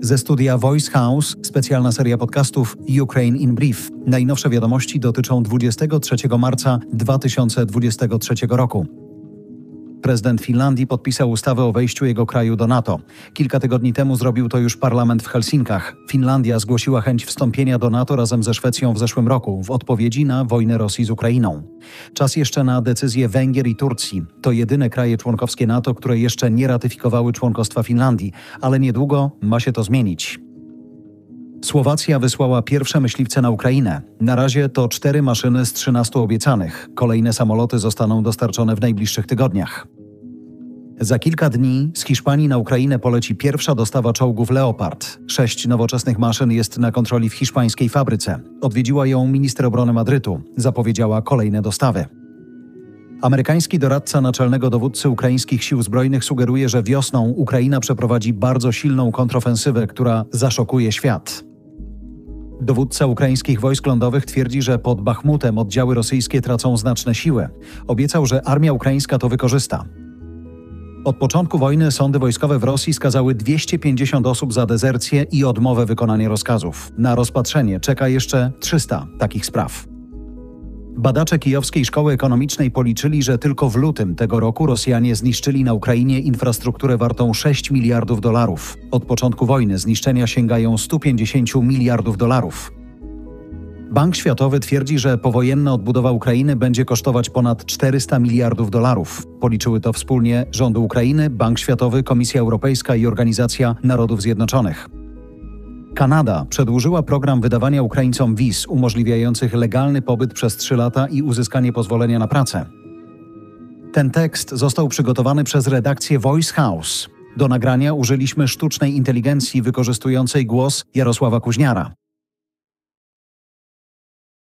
Ze studia Voice House specjalna seria podcastów Ukraine in Brief. Najnowsze wiadomości dotyczą 23 marca 2023 roku. Prezydent Finlandii podpisał ustawę o wejściu jego kraju do NATO. Kilka tygodni temu zrobił to już parlament w Helsinkach. Finlandia zgłosiła chęć wstąpienia do NATO razem ze Szwecją w zeszłym roku w odpowiedzi na wojnę Rosji z Ukrainą. Czas jeszcze na decyzję Węgier i Turcji. To jedyne kraje członkowskie NATO, które jeszcze nie ratyfikowały członkostwa Finlandii, ale niedługo ma się to zmienić. Słowacja wysłała pierwsze myśliwce na Ukrainę. Na razie to cztery maszyny z 13 obiecanych. Kolejne samoloty zostaną dostarczone w najbliższych tygodniach. Za kilka dni z Hiszpanii na Ukrainę poleci pierwsza dostawa czołgów Leopard. Sześć nowoczesnych maszyn jest na kontroli w hiszpańskiej fabryce. Odwiedziła ją minister obrony Madrytu. Zapowiedziała kolejne dostawy. Amerykański doradca naczelnego dowódcy ukraińskich sił zbrojnych sugeruje, że wiosną Ukraina przeprowadzi bardzo silną kontrofensywę, która zaszokuje świat. Dowódca ukraińskich wojsk lądowych twierdzi, że pod Bachmutem oddziały rosyjskie tracą znaczne siły. Obiecał, że armia ukraińska to wykorzysta. Od początku wojny sądy wojskowe w Rosji skazały 250 osób za dezercję i odmowę wykonania rozkazów. Na rozpatrzenie czeka jeszcze 300 takich spraw. Badacze Kijowskiej Szkoły Ekonomicznej policzyli, że tylko w lutym tego roku Rosjanie zniszczyli na Ukrainie infrastrukturę wartą 6 miliardów dolarów. Od początku wojny zniszczenia sięgają 150 miliardów dolarów. Bank Światowy twierdzi, że powojenna odbudowa Ukrainy będzie kosztować ponad 400 miliardów dolarów. Policzyły to wspólnie rządy Ukrainy, Bank Światowy, Komisja Europejska i Organizacja Narodów Zjednoczonych. Kanada przedłużyła program wydawania Ukraińcom wiz umożliwiających legalny pobyt przez trzy lata i uzyskanie pozwolenia na pracę. Ten tekst został przygotowany przez redakcję Voice House. Do nagrania użyliśmy sztucznej inteligencji wykorzystującej głos Jarosława Kuźniara.